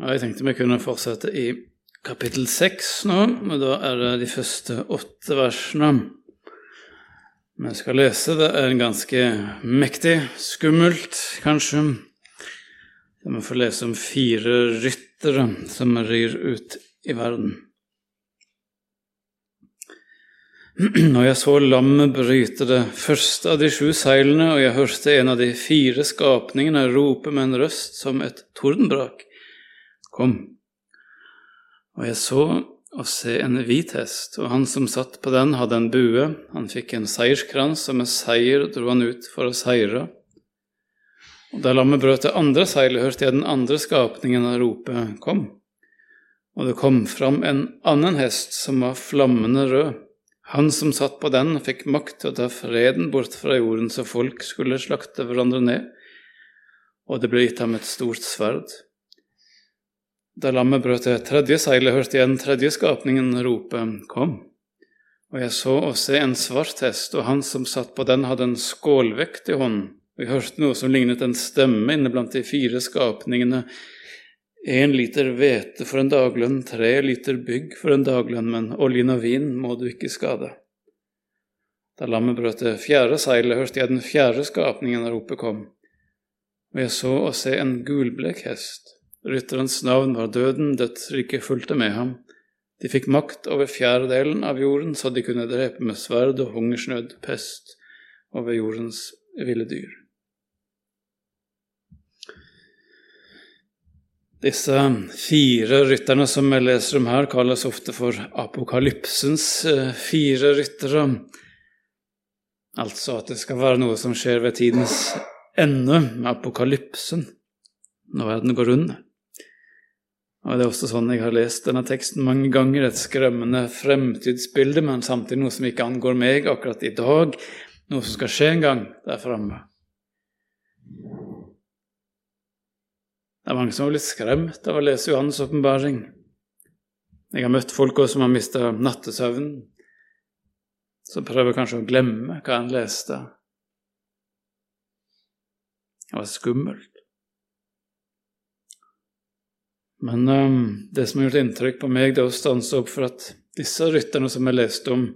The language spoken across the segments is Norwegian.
Jeg tenkte vi kunne fortsette i kapittel seks nå, og da er det de første åtte versene. Vi skal lese. Det er en ganske mektig, skummelt, kanskje. Vi får lese om fire ryttere som rir ut i verden. Og jeg så lammet bryte det første av de sju seilene, og jeg hørte en av de fire skapningene rope med en røst som et tordenbrak. Kom. Og jeg så og se en hvit hest, og han som satt på den, hadde en bue. Han fikk en seierskrans, og med seier dro han ut for å seire. Og da lammet brøt det andre seilet, hørte jeg den andre skapningen rope, Kom. Og det kom fram en annen hest som var flammende rød. Han som satt på den, fikk makt til å ta freden bort fra jorden, så folk skulle slakte hverandre ned, og det ble gitt ham et stort sverd. Da lammet brøt det tredje seilet, hørte jeg den tredje skapningen rope, Kom. Og jeg så og se en svart hest, og han som satt på den, hadde en skålvekt i hånden. Og jeg hørte noe som lignet en stemme inne blant de fire skapningene, Én liter hvete for en daglønn, tre liter bygg for en daglønn, men oljen og vin må du ikke skade. Da lammet brøt det fjerde seilet, hørte jeg den fjerde skapningen rope kom, og jeg så å se en gulblek hest. Rytterens navn var Døden, dødsriket fulgte med ham. De fikk makt over fjerdedelen av jorden, så de kunne drepe med sverd og hungersnød, pest over jordens ville dyr. Disse fire rytterne som jeg leser om her, kalles ofte for apokalypsens eh, fire ryttere. Altså at det skal være noe som skjer ved tidens ende, med apokalypsen, når verden går under. Og Det er også sånn jeg har lest denne teksten mange ganger, et skremmende fremtidsbilde, men samtidig noe som ikke angår meg akkurat i dag, noe som skal skje en gang der framme. Det er mange som har blitt skremt av å lese Johannes' åpenbaring. Jeg har møtt folk også som har mista nattesøvnen, som prøver kanskje å glemme hva han leste. Det var skummelt. Men um, det som har gjort inntrykk på meg, det er å stanse opp for at disse rytterne som jeg leste om,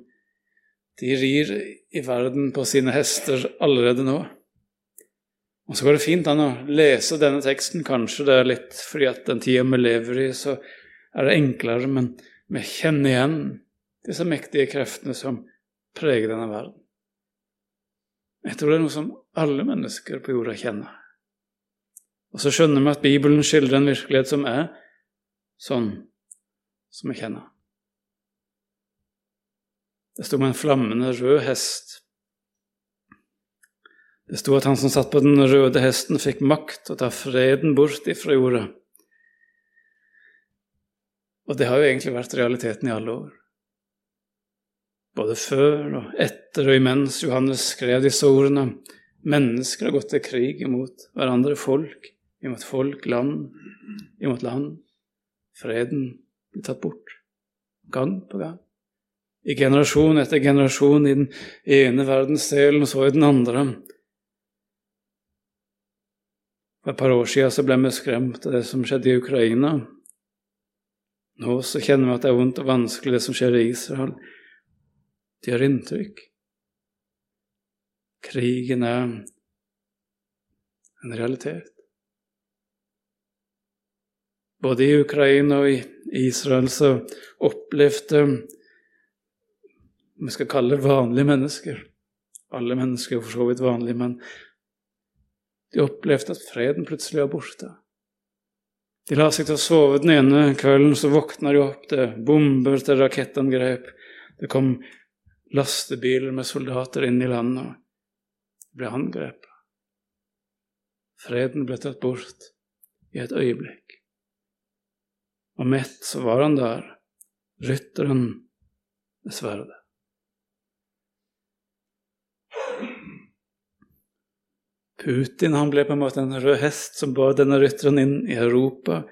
de rir i verden på sine hester allerede nå. Og så går det fint an å lese denne teksten. Kanskje det er litt fordi at den tida vi lever i, så er det enklere, men vi kjenner igjen disse mektige kreftene som preger denne verden. Jeg tror det er noe som alle mennesker på jorda kjenner. Og så skjønner vi at Bibelen skildrer en virkelighet som er sånn som vi kjenner. Det sto med en flammende rød hest det sto at han som satt på den røde hesten, fikk makt til å ta freden bort ifra jorda. Og det har jo egentlig vært realiteten i alle år. Både før og etter og imens Johannes skrev disse ordene. Mennesker har gått til krig imot hverandre, folk, imot folk, land, imot land. Freden blir tatt bort, gang på gang. I generasjon etter generasjon i den ene verdensdelen og så i den andre. For et par år siden så ble vi skremt av det som skjedde i Ukraina. Nå så kjenner vi at det er vondt og vanskelig, det som skjer i Israel. Det gjør inntrykk. Krigen er en realitet. Både i Ukraina og i Israel så opplevde vi skal kalle det vanlige mennesker Alle mennesker er for så vidt vanlige, men de opplevde at freden plutselig var borte. De la seg til å sove den ene kvelden, så våkna de opp til bomber, til rakettangrep. Det kom lastebiler med soldater inn i landet. De ble angrepet. Freden ble tatt bort i et øyeblikk. Og mett så var han der, rytteren med sverdet. Putin han ble på en måte en rød hest som bar denne rytteren inn i Europa.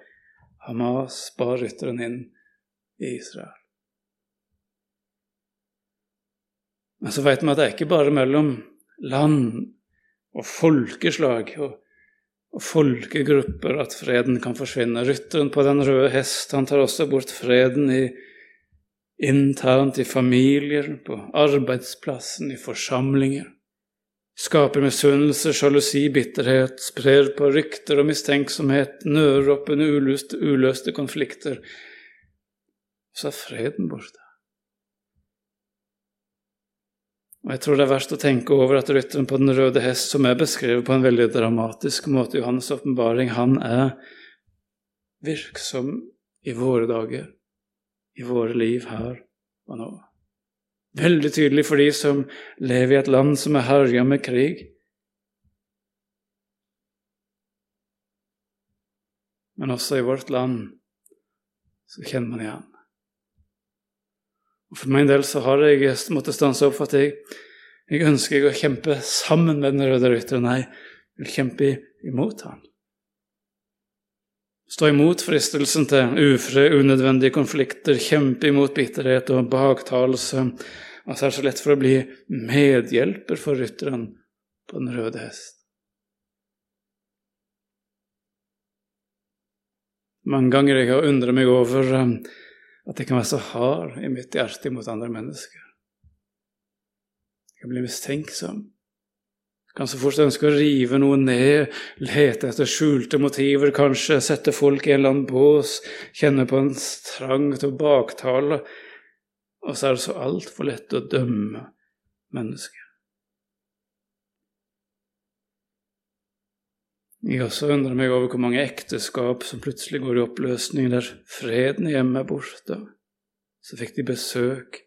Hamas bar rytteren inn i Israel. Men så vet vi at det er ikke bare mellom land og folkeslag og folkegrupper at freden kan forsvinne. Rytteren på den røde hest han tar også bort freden i, internt i familier, på arbeidsplassen, i forsamlinger. Skaper misunnelse, sjalusi, bitterhet, sprer på rykter og mistenksomhet, nører opp under uløste, uløste konflikter. Så er freden borte. Og jeg tror det er verst å tenke over at rytteren på den røde hest, som er beskrevet på en veldig dramatisk måte i Johannes' åpenbaring, han er virksom i våre dager, i våre liv her og nå. Veldig tydelig for de som lever i et land som er herja med krig. Men også i vårt land så kjenner man igjen. Og For min del så har jeg måttet stanse opp for at jeg, jeg ønsker å kjempe sammen med den røde rytteren. Nei, jeg vil kjempe imot han. Stå imot fristelsen til ufred, unødvendige konflikter, kjempe imot bitterhet og baktalelse. Og så er så lett for å bli medhjelper for rytteren på den røde hest. Mange ganger jeg har undret meg over um, at jeg kan være så hard i mitt hjerte mot andre mennesker. Jeg kan bli mistenksom. Jeg kan så fort ønske å rive noe ned, lete etter skjulte motiver, kanskje sette folk i en eller annen bås, kjenne på en trang til å baktale, og så er det så altfor lett å dømme mennesker. Jeg også undrer meg over hvor mange ekteskap som plutselig går i oppløsning, der freden hjemme er borte. Så fikk de besøk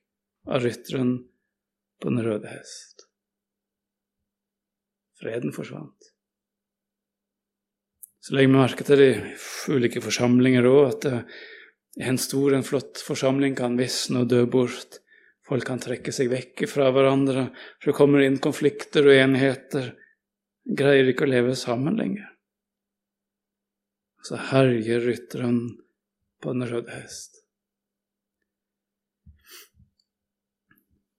av rytteren på Den røde hest. Freden forsvant. Så legger vi merke til de ulike forsamlinger òg, at en stor, en flott forsamling kan visne og dø bort. Folk kan trekke seg vekk fra hverandre, for det kommer inn konflikter og enigheter greier ikke å leve sammen lenger. Så herjer rytteren på den røde hest.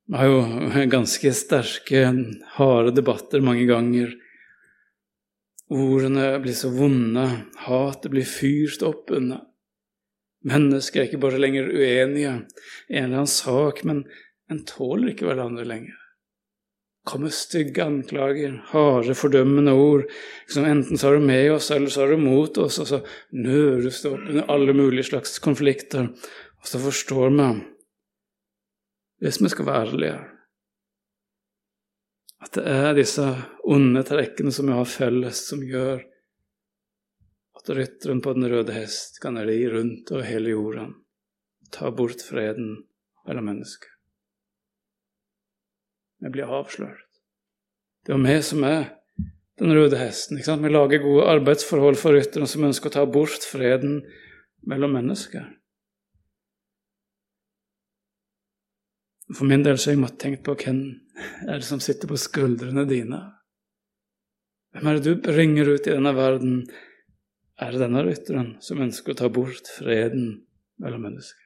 Vi har jo ganske sterke, harde debatter mange ganger. Ordene blir så vonde, hatet blir fyrt opp unna. Mennesker er ikke bare lenger uenige i en eller annen sak, men en tåler ikke hverandre lenger kommer stygge anklager, harde, fordømmende ord. Liksom enten så er du med oss, eller så er du mot oss. Og så nøres det opp under alle mulige slags konflikter. Og så forstår vi, hvis vi skal være ærlige, at det er disse onde trekkene som vi har felles, som gjør at rytteren på den røde hest kan ri rundt over hele jorda, ta bort freden mellom mennesker. Vi blir avslørt. Det er jo vi som er den røde hesten. ikke sant? Vi lager gode arbeidsforhold for rytterne som ønsker å ta bort freden mellom mennesker. For min del så har jeg måttet tenke på hvem er det som sitter på skuldrene dine. Hvem er det du bringer ut i denne verden? Er det denne rytteren som ønsker å ta bort freden mellom mennesker?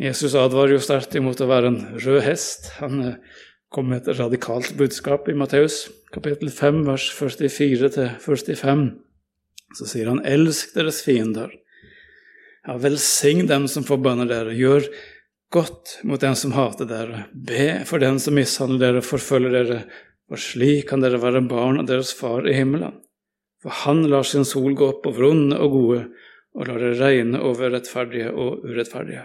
Jesus advarer jo sterkt imot å være en rød hest. Han eh, kom med et radikalt budskap i Matteus kapittel 5, vers 44-45. Så sier han, elsk deres fiender. Ja, velsign dem som forbanner dere. Gjør godt mot den som hater dere. Be for den som mishandler dere, forfølger dere. For slik kan dere være barn av deres far i himmelen. For han lar sin sol gå opp over onde og gode, og lar det regne over rettferdige og urettferdige.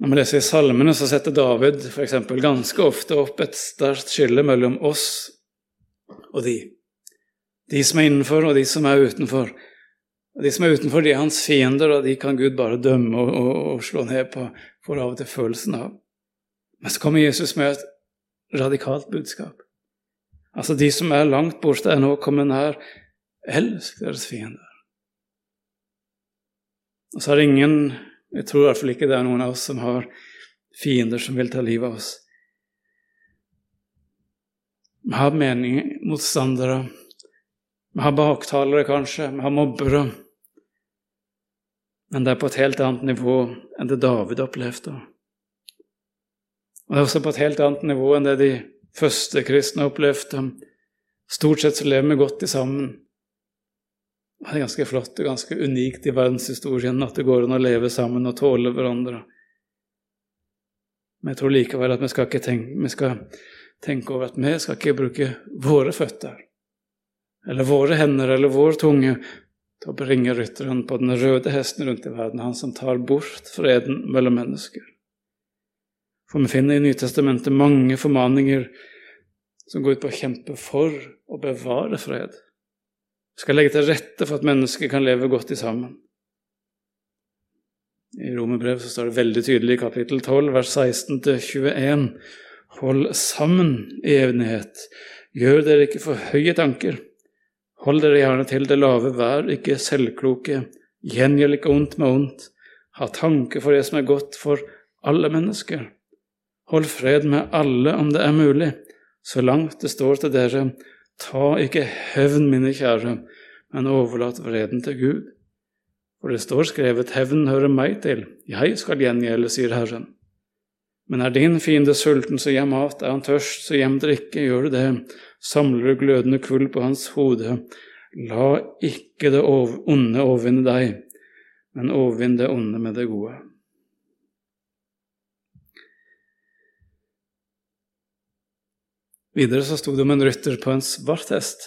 Når vi leser i salmene, så setter David for eksempel, ganske ofte opp et sterkt skille mellom oss og de. De som er innenfor, og de som er utenfor. Og De som er utenfor, de er hans fiender, og de kan Gud bare dømme og, og, og slå ned på, for av og til følelsen av. Men så kommer Jesus med et radikalt budskap. Altså, de som er langt borte, er nå kommet nær. Elsk deres fiender. Og så er det ingen jeg tror i hvert fall ikke det er noen av oss som har fiender som vil ta livet av oss. Vi har mening, motstandere, vi har baktalere kanskje, vi har mobbere. Men det er på et helt annet nivå enn det David opplevde. Og det er også på et helt annet nivå enn det de første kristne opplevde. Stort sett så lever vi godt sammen. Det er ganske flott og ganske unikt i verdenshistorien at det går an å leve sammen og tåle hverandre. Men jeg tror likevel at vi skal tenke, vi skal tenke over at vi skal ikke bruke våre føtter eller våre hender eller vår tunge til å bringe rytteren på den røde hesten rundt i verden, han som tar bort freden mellom mennesker. For vi finner i Nytestamentet mange formaninger som går ut på å kjempe for å bevare fred. Skal legge til rette for at mennesker kan leve godt i sammen. I Romerbrevet står det veldig tydelig i kapittel 12, vers 16-21.: Hold sammen i evighet. gjør dere ikke for høye tanker. Hold dere gjerne til det lave, vær ikke selvkloke, gjengjeld ikke ondt med ondt, ha tanke for det som er godt for alle mennesker. Hold fred med alle om det er mulig, så langt det står til dere, ta ikke hevn, mine kjære, men overlat vreden til Gud. For det står skrevet, hevn hører meg til, jeg skal gjengjelde, sier Herren. Men er din fiende sulten, så gjem mat, er han tørst, så gjem drikke, gjør du det, samler du glødende kull på hans hode. La ikke det onde overvinne deg, men overvinn det onde med det gode. Videre så sto det om en rytter på en svart hest.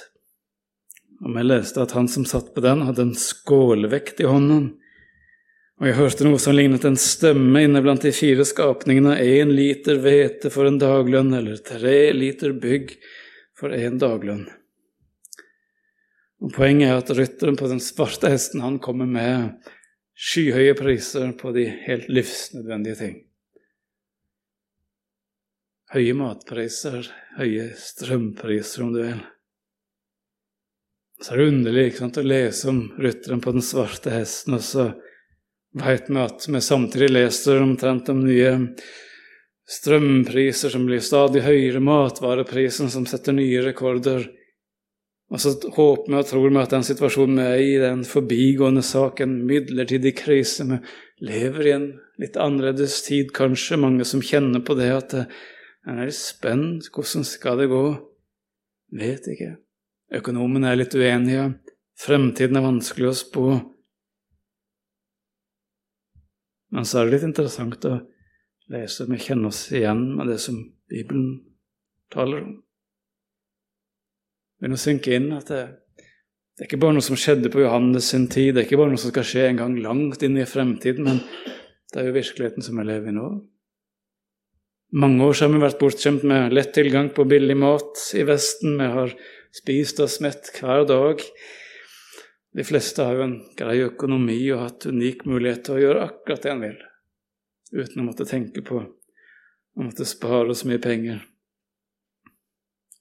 Og vi leste at han som satt på den, hadde en skålvekt i hånden. Og jeg hørte noe som lignet en stemme inne blant de fire skapningene, én liter hvete for en daglønn, eller tre liter bygg for én daglønn. Og Poenget er at rytteren på den svarte hesten han kommer med skyhøye priser på de helt livsnødvendige ting. Høye matpriser, høye strømpriser, om du vil. Så er det underlig sant, å lese om rytteren på den svarte hesten, og så veit vi at vi samtidig leser omtrent om nye strømpriser som blir stadig høyere, matvareprisen som setter nye rekorder. Og så håper vi og tror vi at den situasjonen vi er i, det er en forbigående sak, en midlertidig krise. Vi lever i en litt annerledes tid, kanskje. Mange som kjenner på det at en er spent. Hvordan skal det gå? Vet ikke. Økonomene er litt uenige. Fremtiden er vanskelig å spå. Men så er det litt interessant å lese vi kjenner oss igjen med det som Bibelen taler om. Men å synke inn at det, det er ikke bare noe som skjedde på Johannes sin tid, det er ikke bare noe som skal skje en gang langt inn i fremtiden, men det er jo virkeligheten som vi lever i nå. Mange år så har vi vært bortskjemt med lett tilgang på billig mat i Vesten. Vi har spist oss mett hver dag. De fleste har jo en grei økonomi og hatt unik mulighet til å gjøre akkurat det en vil, uten å måtte tenke på å måtte spare så mye penger.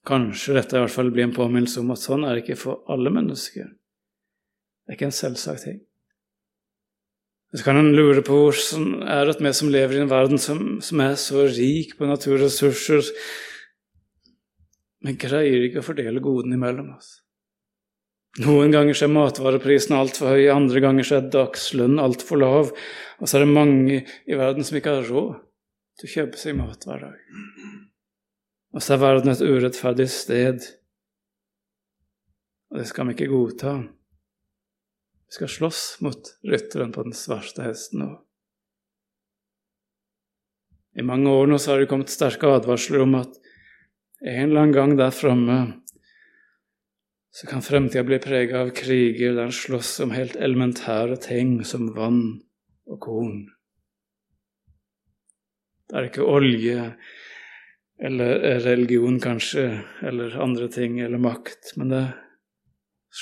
Kanskje dette i hvert fall blir en påminnelse om at sånn er det ikke for alle mennesker. Det er ikke en selvsagt ting. Så kan en lure på hvordan er det at vi som lever i en verden som, som er så rik på naturressurser, vi greier ikke å fordele godene imellom oss. Noen ganger er matvareprisen altfor høy, andre ganger er dagslønnen altfor lav, og så er det mange i verden som ikke har råd til å kjøpe seg mat hver dag. Og så er verden et urettferdig sted, og det skal vi ikke godta. Vi skal slåss mot rytteren på den svarte hesten. Og I mange år nå så har det kommet sterke advarsler om at en eller annen gang der framme så kan fremtida bli prega av kriger der en slåss om helt elementære ting som vann og korn. Det er ikke olje eller religion, kanskje, eller andre ting, eller makt, men det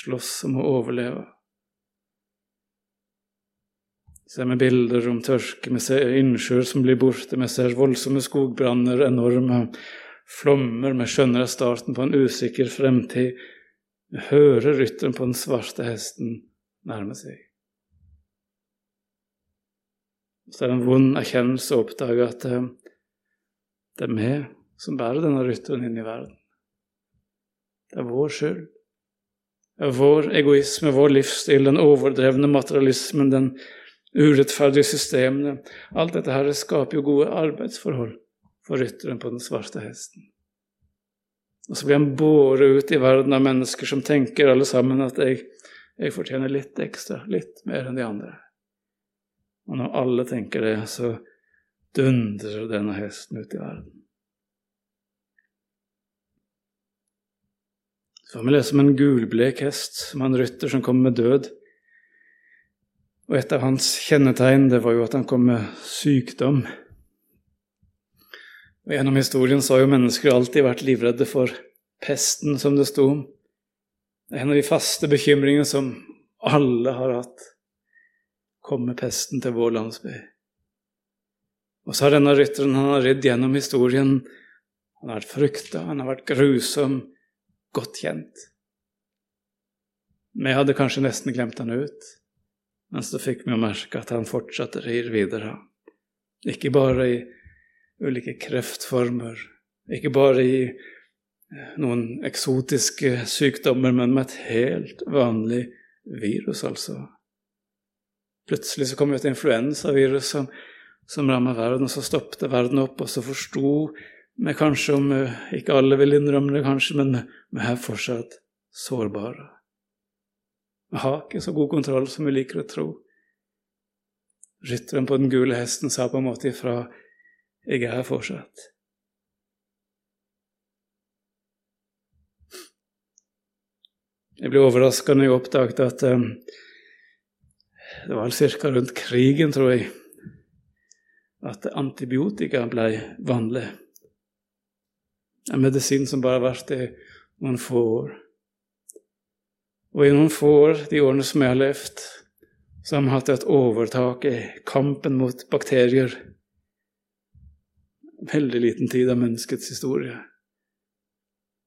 slåss om å overleve. Ser vi bilder om tørke, vi ser innsjøer som blir borte, vi ser voldsomme skogbranner, enorme flommer, vi skjønner starten på en usikker fremtid. Vi hører rytteren på den svarte hesten nærme seg. Så er det en vond erkjennelse å oppdage at det, det er vi som bærer denne rytteren inn i verden. Det er vår skyld. Det er vår egoisme, vår livsstil, den overdrevne materialismen, den urettferdige systemene. Alt dette her skaper jo gode arbeidsforhold for rytteren på den svarte hesten. Og så blir han båret ut i verden av mennesker som tenker alle sammen at jeg, jeg fortjener litt ekstra, litt mer enn de andre. Og når alle tenker det, så dundrer denne hesten ut i verden. Så får vi lese om en gulblek hest, som en rytter som kommer med død. Og et av hans kjennetegn det var jo at han kom med sykdom. Og Gjennom historien så har jo mennesker alltid vært livredde for pesten, som det sto om. Det er en av de faste bekymringene som alle har hatt. Kommer pesten til vår landsby? Og så har denne rytteren han har ridd gjennom historien. Han har vært frykta, han har vært grusom, godt kjent. Vi hadde kanskje nesten glemt han ut. Men så fikk vi merke at han fortsatte rir videre. Ikke bare i ulike kreftformer, ikke bare i eh, noen eksotiske sykdommer, men med et helt vanlig virus, altså. Plutselig så kom jo et influensavirus som, som rammet verden, og så stoppet verden opp, og så forsto vi kanskje, om eh, ikke alle vil innrømme det, kanskje, men vi er fortsatt sårbare. Vi har ikke så god kontroll som vi liker å tro. Rytteren på den gule hesten sa på en måte ifra 'Jeg er her fortsatt'. Jeg ble overraska når jeg oppdaget at um, det var ca. rundt krigen, tror jeg, at antibiotika ble vanlig. En medisin som bare vært i noen få år. Og i noen få år, de årene som jeg har levd, så har vi hatt et overtak i kampen mot bakterier. Veldig liten tid av menneskets historie.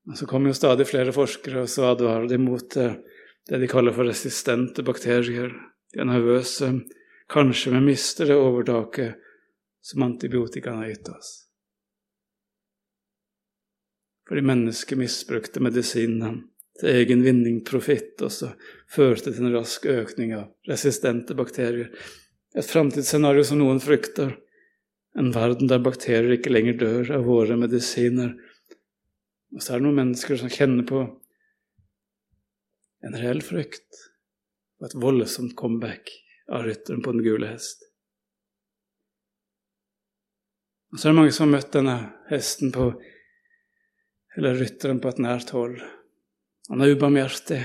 Og så kom jo stadig flere forskere og så advarer de mot eh, det de kaller for resistente bakterier. De er nervøse. Kanskje vi mister det overtaket som antibiotikaen har gitt oss. Fordi mennesket misbrukte medisinene til egen vinning, profitt, og så førte til en rask økning av resistente bakterier. Et framtidsscenario som noen frykter. En verden der bakterier ikke lenger dør av våre medisiner. Og så er det noen mennesker som kjenner på en reell frykt og et voldsomt comeback av rytteren på den gule hest. Og så er det mange som har møtt denne hesten på eller rytteren på et nært hold. Han er ubarmhjertig.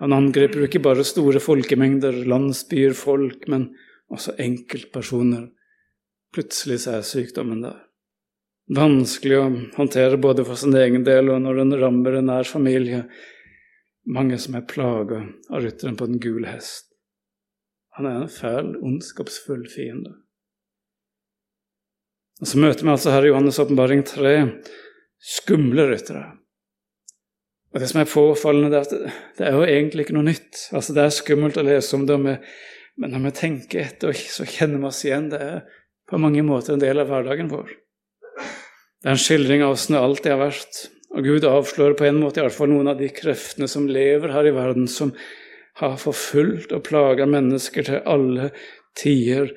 Han angriper ikke bare store folkemengder, landsbyer, folk, men også enkeltpersoner. Plutselig så er sykdommen der. Vanskelig å håndtere både for sin egen del og når den rammer en nær familie. Mange som er plaga av rytteren på den gule hest. Han er en fæl, ondskapsfull fiende. Og Så møter vi altså her i Johannes' åpenbaring tre skumle ryttere. Og Det som er påfallende, er at det er jo egentlig ikke noe nytt. Altså Det er skummelt å lese om det, men når vi tenker etter, så kjenner vi oss igjen. Det er på mange måter en del av hverdagen vår. Det er en skildring av åssen det alltid har vært. Og Gud avslører på en måte i alle fall noen av de kreftene som lever her i verden, som har forfulgt og plaga mennesker til alle tider.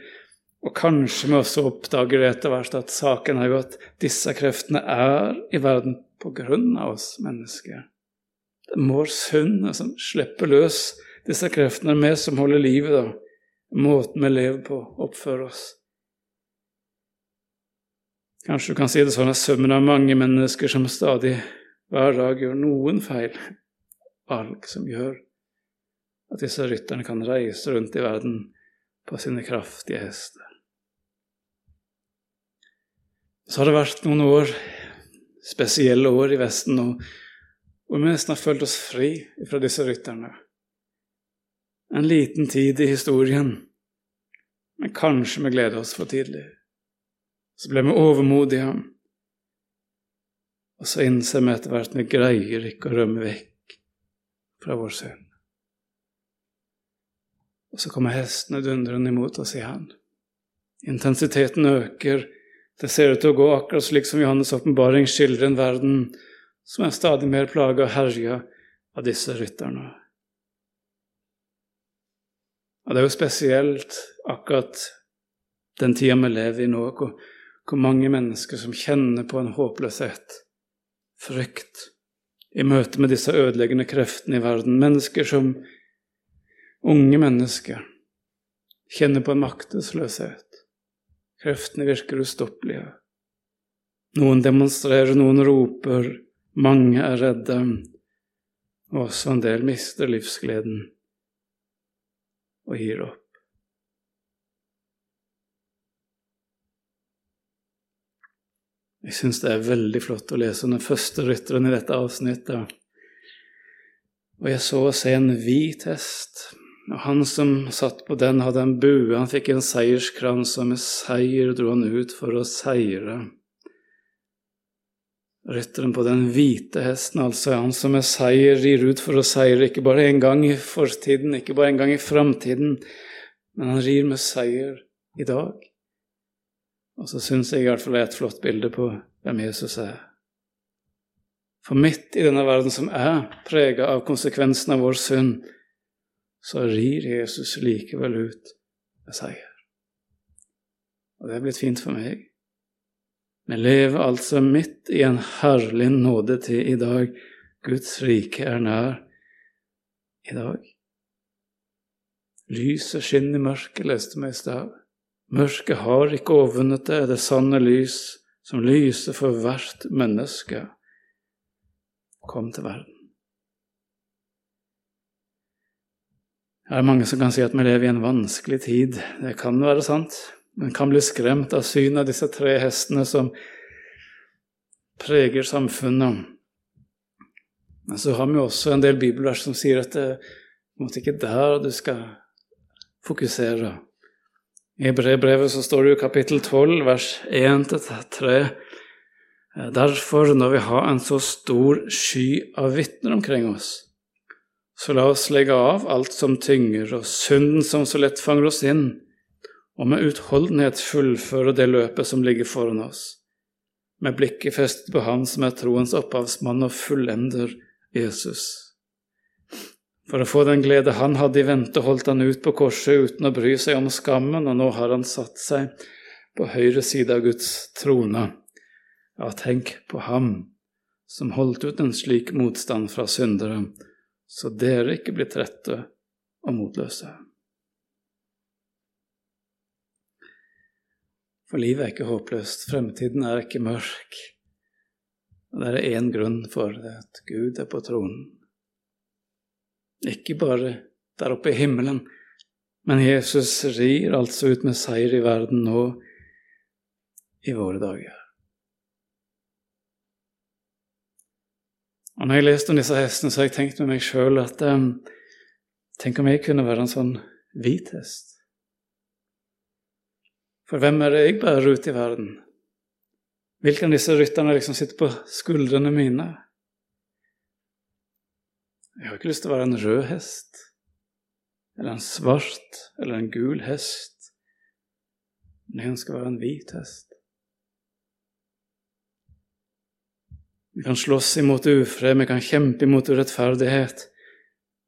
Og kanskje vi også oppdager etter hvert at saken er jo at disse kreftene er i verden på grunn av oss mennesker. Det er vår synd som slipper løs disse kreftene, vi som holder livet, da. Måten vi lever på, oppfører oss. Kanskje du kan si det sånn at summen av mange mennesker som stadig hver dag gjør noen feil, valg som gjør at disse rytterne kan reise rundt i verden på sine kraftige hester. Så har det vært noen år, spesielle år i Vesten nå, hvor vi nesten har følt oss fri fra disse rytterne. En liten tid i historien, men kanskje vi gleder oss for tidlig. Så ble vi overmodige, og så innser vi etter hvert at vi greier ikke å rømme vekk fra vår synd. Og så kommer hestene dundrende imot oss igjen. Intensiteten øker. Det ser ut til å gå akkurat slik som Johannes' åpenbaring skildrer en verden som er stadig mer plaga og herja av disse rytterne. Og det er jo spesielt akkurat den tida vi lever i nå, hvor, hvor mange mennesker som kjenner på en håpløshet, frykt, i møte med disse ødeleggende kreftene i verden. Mennesker som unge mennesker kjenner på en maktesløshet. Kreftene virker ustoppelige. Noen demonstrerer, noen roper, mange er redde, og også en del mister livsgleden og gir opp. Jeg syns det er veldig flott å lese den første rytteren i dette avsnittet. Og jeg så å se en hvit hest, og han som satt på den, hadde en bue, han fikk en seierskrans, og med seier dro han ut for å seire. Rytteren på den hvite hesten, altså han som med seier rir ut for å seire, ikke bare en gang i fortiden, ikke bare en gang i framtiden, men han rir med seier i dag. Og så syns jeg i hvert fall det er et flott bilde på hvem Jesus er. For midt i denne verden som er prega av konsekvensen av vår synd, så rir Jesus likevel ut med seier. Og det er blitt fint for meg. Vi lever altså midt i en herlig nådetid i dag. Guds rike er nær i dag. Lyset skinner i mørket, leste vi i stad. Mørket har ikke overvunnet det, det sanne lys som lyser for hvert menneske. Kom til verden. Det er mange som kan si at vi lever i en vanskelig tid. Det kan være sant. Man kan bli skremt av synet av disse tre hestene som preger samfunnet. Men så har vi også en del bibelvers som sier at det er ikke der du skal fokusere. I brevbrevet så står det jo kapittel 12, vers 1-3. Derfor, når vi har en så stor sky av vitner omkring oss, så la oss legge av alt som tynger, og synden som så lett fanger oss inn, og med utholdenhet fullføre det løpet som ligger foran oss, med blikket festet på Han som er troens opphavsmann og fullender, Jesus. For å få den glede han hadde i vente, holdt han ut på korset uten å bry seg om skammen, og nå har han satt seg på høyre side av Guds trone. Ja, tenk på ham som holdt ut en slik motstand fra syndere, så dere ikke blir trette og motløse. For livet er ikke håpløst, fremtiden er ikke mørk. Og det er én grunn for det, at Gud er på tronen. Ikke bare der oppe i himmelen, men Jesus rir altså ut med seier i verden nå i våre dager. Og når jeg leste om disse hestene, så har jeg tenkt med meg sjøl at um, Tenk om jeg kunne være en sånn hvit hest. For hvem er det jeg bærer ut i verden? Hvilken av disse rytterne liksom sitter på skuldrene mine? Jeg har ikke lyst til å være en rød hest, eller en svart eller en gul hest, men jeg ønsker å være en hvit hest. Vi kan slåss imot ufred, vi kan kjempe imot urettferdighet.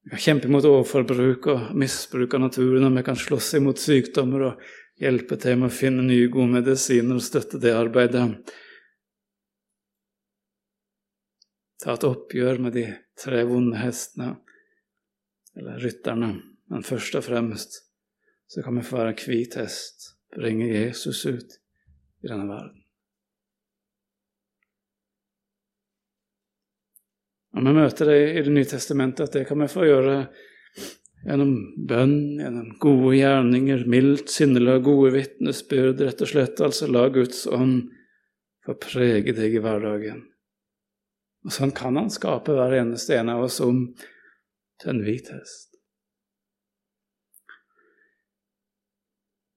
Vi kan kjempe imot overforbruk og misbruk av naturen, og vi kan slåss imot sykdommer og hjelpe til med å finne nye, gode medisiner og støtte det arbeidet. ta et oppgjør med de tre vonde hestene, eller rytterne, men først og fremst så kan vi få være hvit hest, bringe Jesus ut i denne verden. Når Vi møter det i Det nye testamentet, at det kan vi få gjøre gjennom bønn, gjennom gode gjerninger, mildt sinnelag, gode vitnesbyrd, rett og slett. Altså la Guds ånd få prege deg i hverdagen. Og sånn kan han skape hver eneste en av oss om til en hvit hest.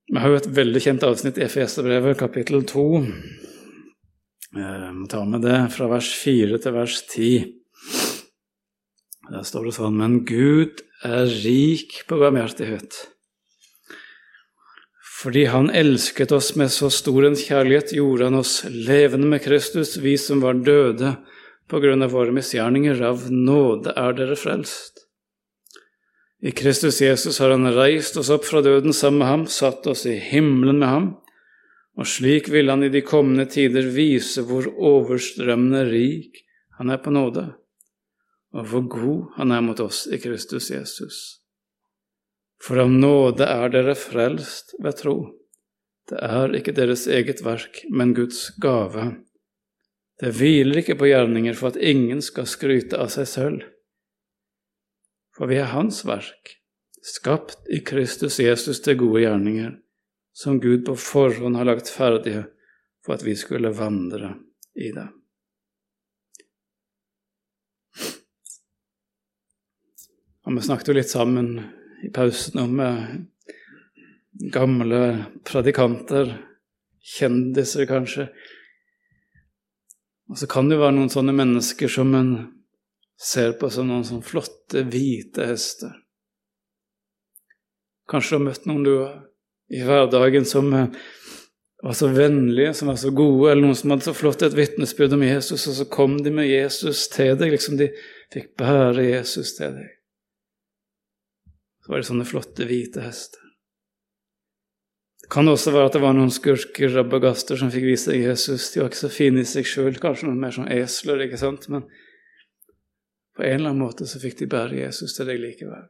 Vi har jo et veldig kjent avsnitt i Efeserbrevet, kapittel 2. Jeg må ta med det fra vers 4 til vers 10. Der står det sånn Men Gud er rik på barmhjertighet. Fordi Han elsket oss med så stor en kjærlighet, gjorde Han oss levende med Kristus, vi som var døde på grunn av våre misgjerninger, av nåde er dere frelst. I Kristus Jesus har Han reist oss opp fra døden sammen med ham, satt oss i himmelen med ham, og slik vil Han i de kommende tider vise hvor overstrømmende rik Han er på nåde, og hvor god han er mot oss i Kristus Jesus. For av nåde er dere frelst ved tro. Det er ikke deres eget verk, men Guds gave. Det hviler ikke på gjerninger for at ingen skal skryte av seg selv. For vi er Hans verk, skapt i Kristus Jesus til gode gjerninger, som Gud på forhånd har lagt ferdige for at vi skulle vandre i dem. Og vi snakket jo litt sammen i pausen om eh, gamle predikanter, kjendiser kanskje. Og så kan det jo være noen sånne mennesker som en ser på som noen sånne flotte, hvite hester. Kanskje du har møtt noen du i hverdagen som eh, var så vennlige, som var så gode, eller noen som hadde så flott et vitnesbyrd om Jesus, og så kom de med Jesus til deg, liksom de fikk bære Jesus til deg. Så var det sånne flotte, hvite hester. Det kan også være at det var noen skurker, rabagaster, som fikk vise deg Jesus. De var ikke så fine i seg sjøl, kanskje noen mer som esler, ikke sant, men på en eller annen måte så fikk de bære Jesus til deg likevel.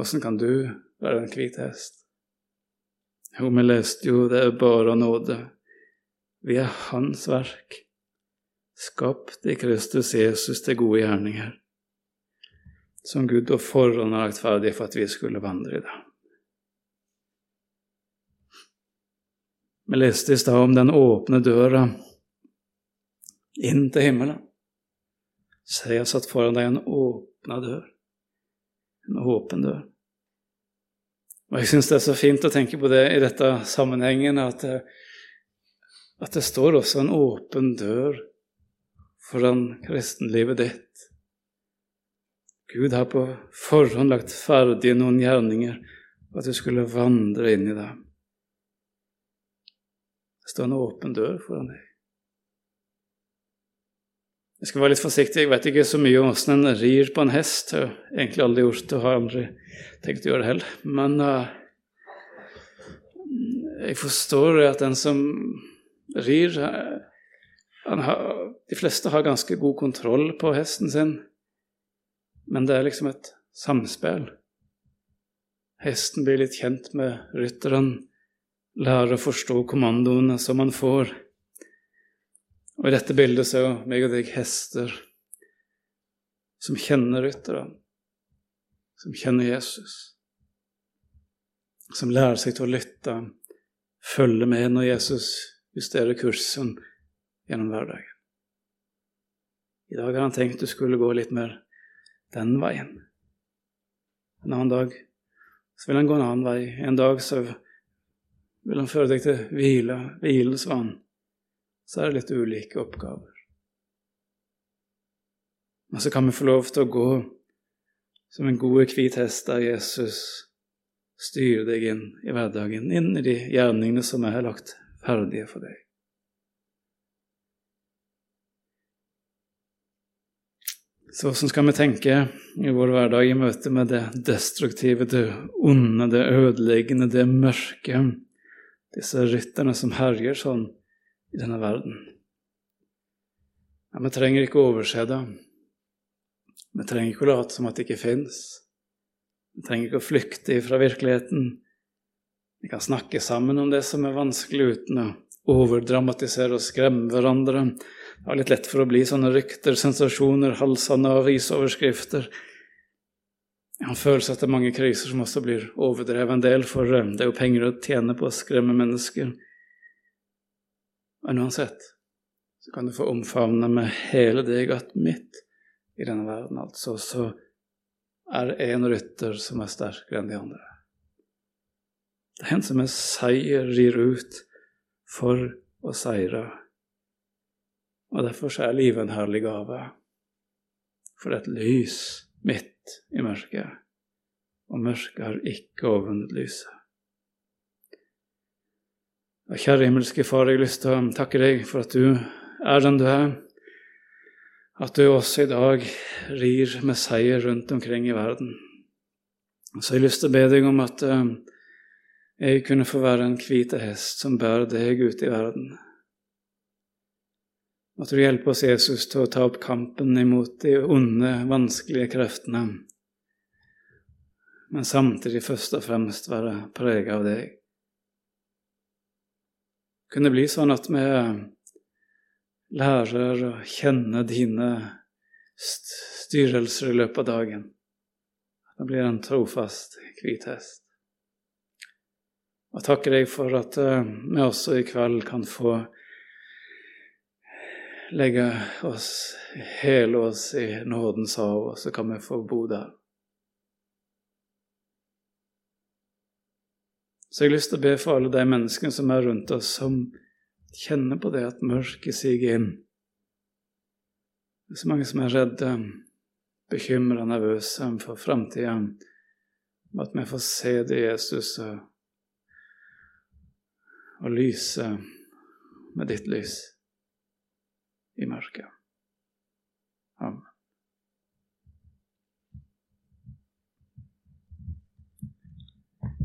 Åssen kan du være en hvit hest? Jo, vi leste jo det er bare nåde. Vi er Hans verk, skapt i Kristus Jesus til gode gjerninger, som Gud og forhånd har lagt ferdig for at vi skulle vandre i det. Vi leste i stad om den åpne døra inn til himmelen. Se, jeg satt foran deg en åpna dør. En åpen dør. Og jeg syns det er så fint å tenke på det i dette sammenhengen, at det, at det står også en åpen dør foran kristenlivet ditt. Gud har på forhånd lagt ferdig noen gjerninger for at du skulle vandre inn i dem. Det står en åpen dør foran deg. Jeg skal være litt forsiktig, jeg vet ikke så mye om åssen en rir på en hest. Jeg har egentlig aldri gjort det og har aldri tenkt å gjøre det heller. Men uh, jeg forstår at den som rir har, De fleste har ganske god kontroll på hesten sin, men det er liksom et samspill. Hesten blir litt kjent med rytteren, lærer å forstå kommandoene som han får. Og i dette bildet så er meg og deg hester som kjenner rytteren, som kjenner Jesus, som lærer seg til å lytte, følge med når Jesus justerer kursen gjennom hverdagen. I dag har han tenkt du skulle gå litt mer den veien. En annen dag så vil han gå en annen vei. En dag så vil han føre deg til hvile, hvilens vann så er det litt ulike oppgaver. Og så kan vi få lov til å gå som en god hvit hest der Jesus styrer deg inn i hverdagen, inn i de gjerningene som er lagt ferdige for deg. Så hvordan skal vi tenke i vår hverdag i møte med det destruktive, det onde, det ødeleggende, det mørke, disse rytterne som herjer sånn i denne verden. Ja, vi trenger ikke å overse det. Vi trenger ikke å late som at det ikke fins. Vi trenger ikke å flykte fra virkeligheten. Vi kan snakke sammen om det som er vanskelig, uten å overdramatisere og skremme hverandre. Det er litt lett for å bli sånne rykter, sensasjoner, halsende avisoverskrifter. Han at det etter mange kriser som også blir overdrevet en del, for det er jo penger å tjene på å skremme mennesker. Men uansett så kan du få omfavne med hele deg at midt i denne verden, altså, så er det en rytter som er sterkere enn de andre. Det er en som med seier, rir ut for å seire. Og derfor er livet en herlig gave. For det et lys midt i mørket, og mørket har ikke overvunnet lyset. Kjære himmelske Far, jeg har lyst til å takke deg for at du er den du er. At du også i dag rir med seier rundt omkring i verden. Så jeg har lyst til å be deg om at uh, jeg kunne få være en hvit hest som bærer deg ut i verden. At du hjelper oss, Jesus, til å ta opp kampen imot de onde, vanskelige kreftene, men samtidig først og fremst være preget av deg. Kunne det bli sånn at vi lærer å kjenne dine styrelser i løpet av dagen. At det blir en trofast hvit hest. Og takker deg for at uh, vi også i kveld kan få legge oss, hele oss i nådens hav, og så kan vi få bo der. Så jeg har lyst til å be for alle de menneskene som er rundt oss, som kjenner på det at mørket siger inn. Det er så mange som er redde, bekymra, nervøse for framtida. At vi får se det Jesus og lyse med ditt lys i mørket. Amen.